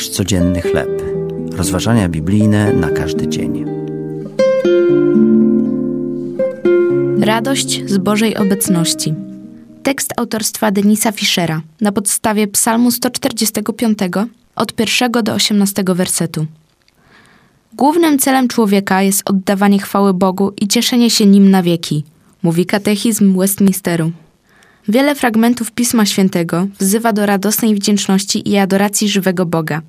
Nasz codzienny chleb. Rozważania biblijne na każdy dzień. Radość z Bożej obecności. Tekst autorstwa Denisa Fischera na podstawie Psalmu 145 od pierwszego do 18 wersetu. Głównym celem człowieka jest oddawanie chwały Bogu i cieszenie się nim na wieki, mówi katechizm Westminsteru. Wiele fragmentów Pisma Świętego wzywa do radosnej wdzięczności i adoracji żywego Boga.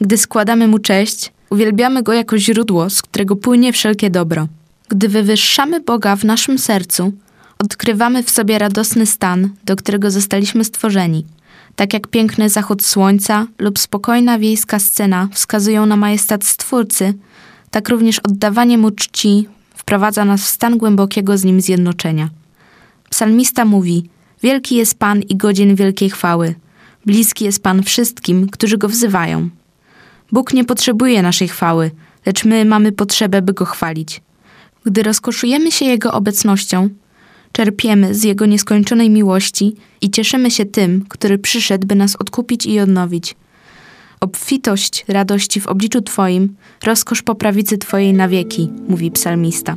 Gdy składamy mu cześć, uwielbiamy go jako źródło, z którego płynie wszelkie dobro. Gdy wywyższamy Boga w naszym sercu, odkrywamy w sobie radosny stan, do którego zostaliśmy stworzeni. Tak jak piękny zachód słońca lub spokojna wiejska scena wskazują na majestat Stwórcy, tak również oddawanie mu czci wprowadza nas w stan głębokiego z nim zjednoczenia. Psalmista mówi: Wielki jest Pan i godzien wielkiej chwały. Bliski jest Pan wszystkim, którzy go wzywają. Bóg nie potrzebuje naszej chwały, lecz my mamy potrzebę, by go chwalić. Gdy rozkoszujemy się Jego obecnością, czerpiemy z Jego nieskończonej miłości i cieszymy się tym, który przyszedł, by nas odkupić i odnowić. Obfitość radości w obliczu Twoim, rozkosz po prawicy Twojej na wieki, mówi psalmista.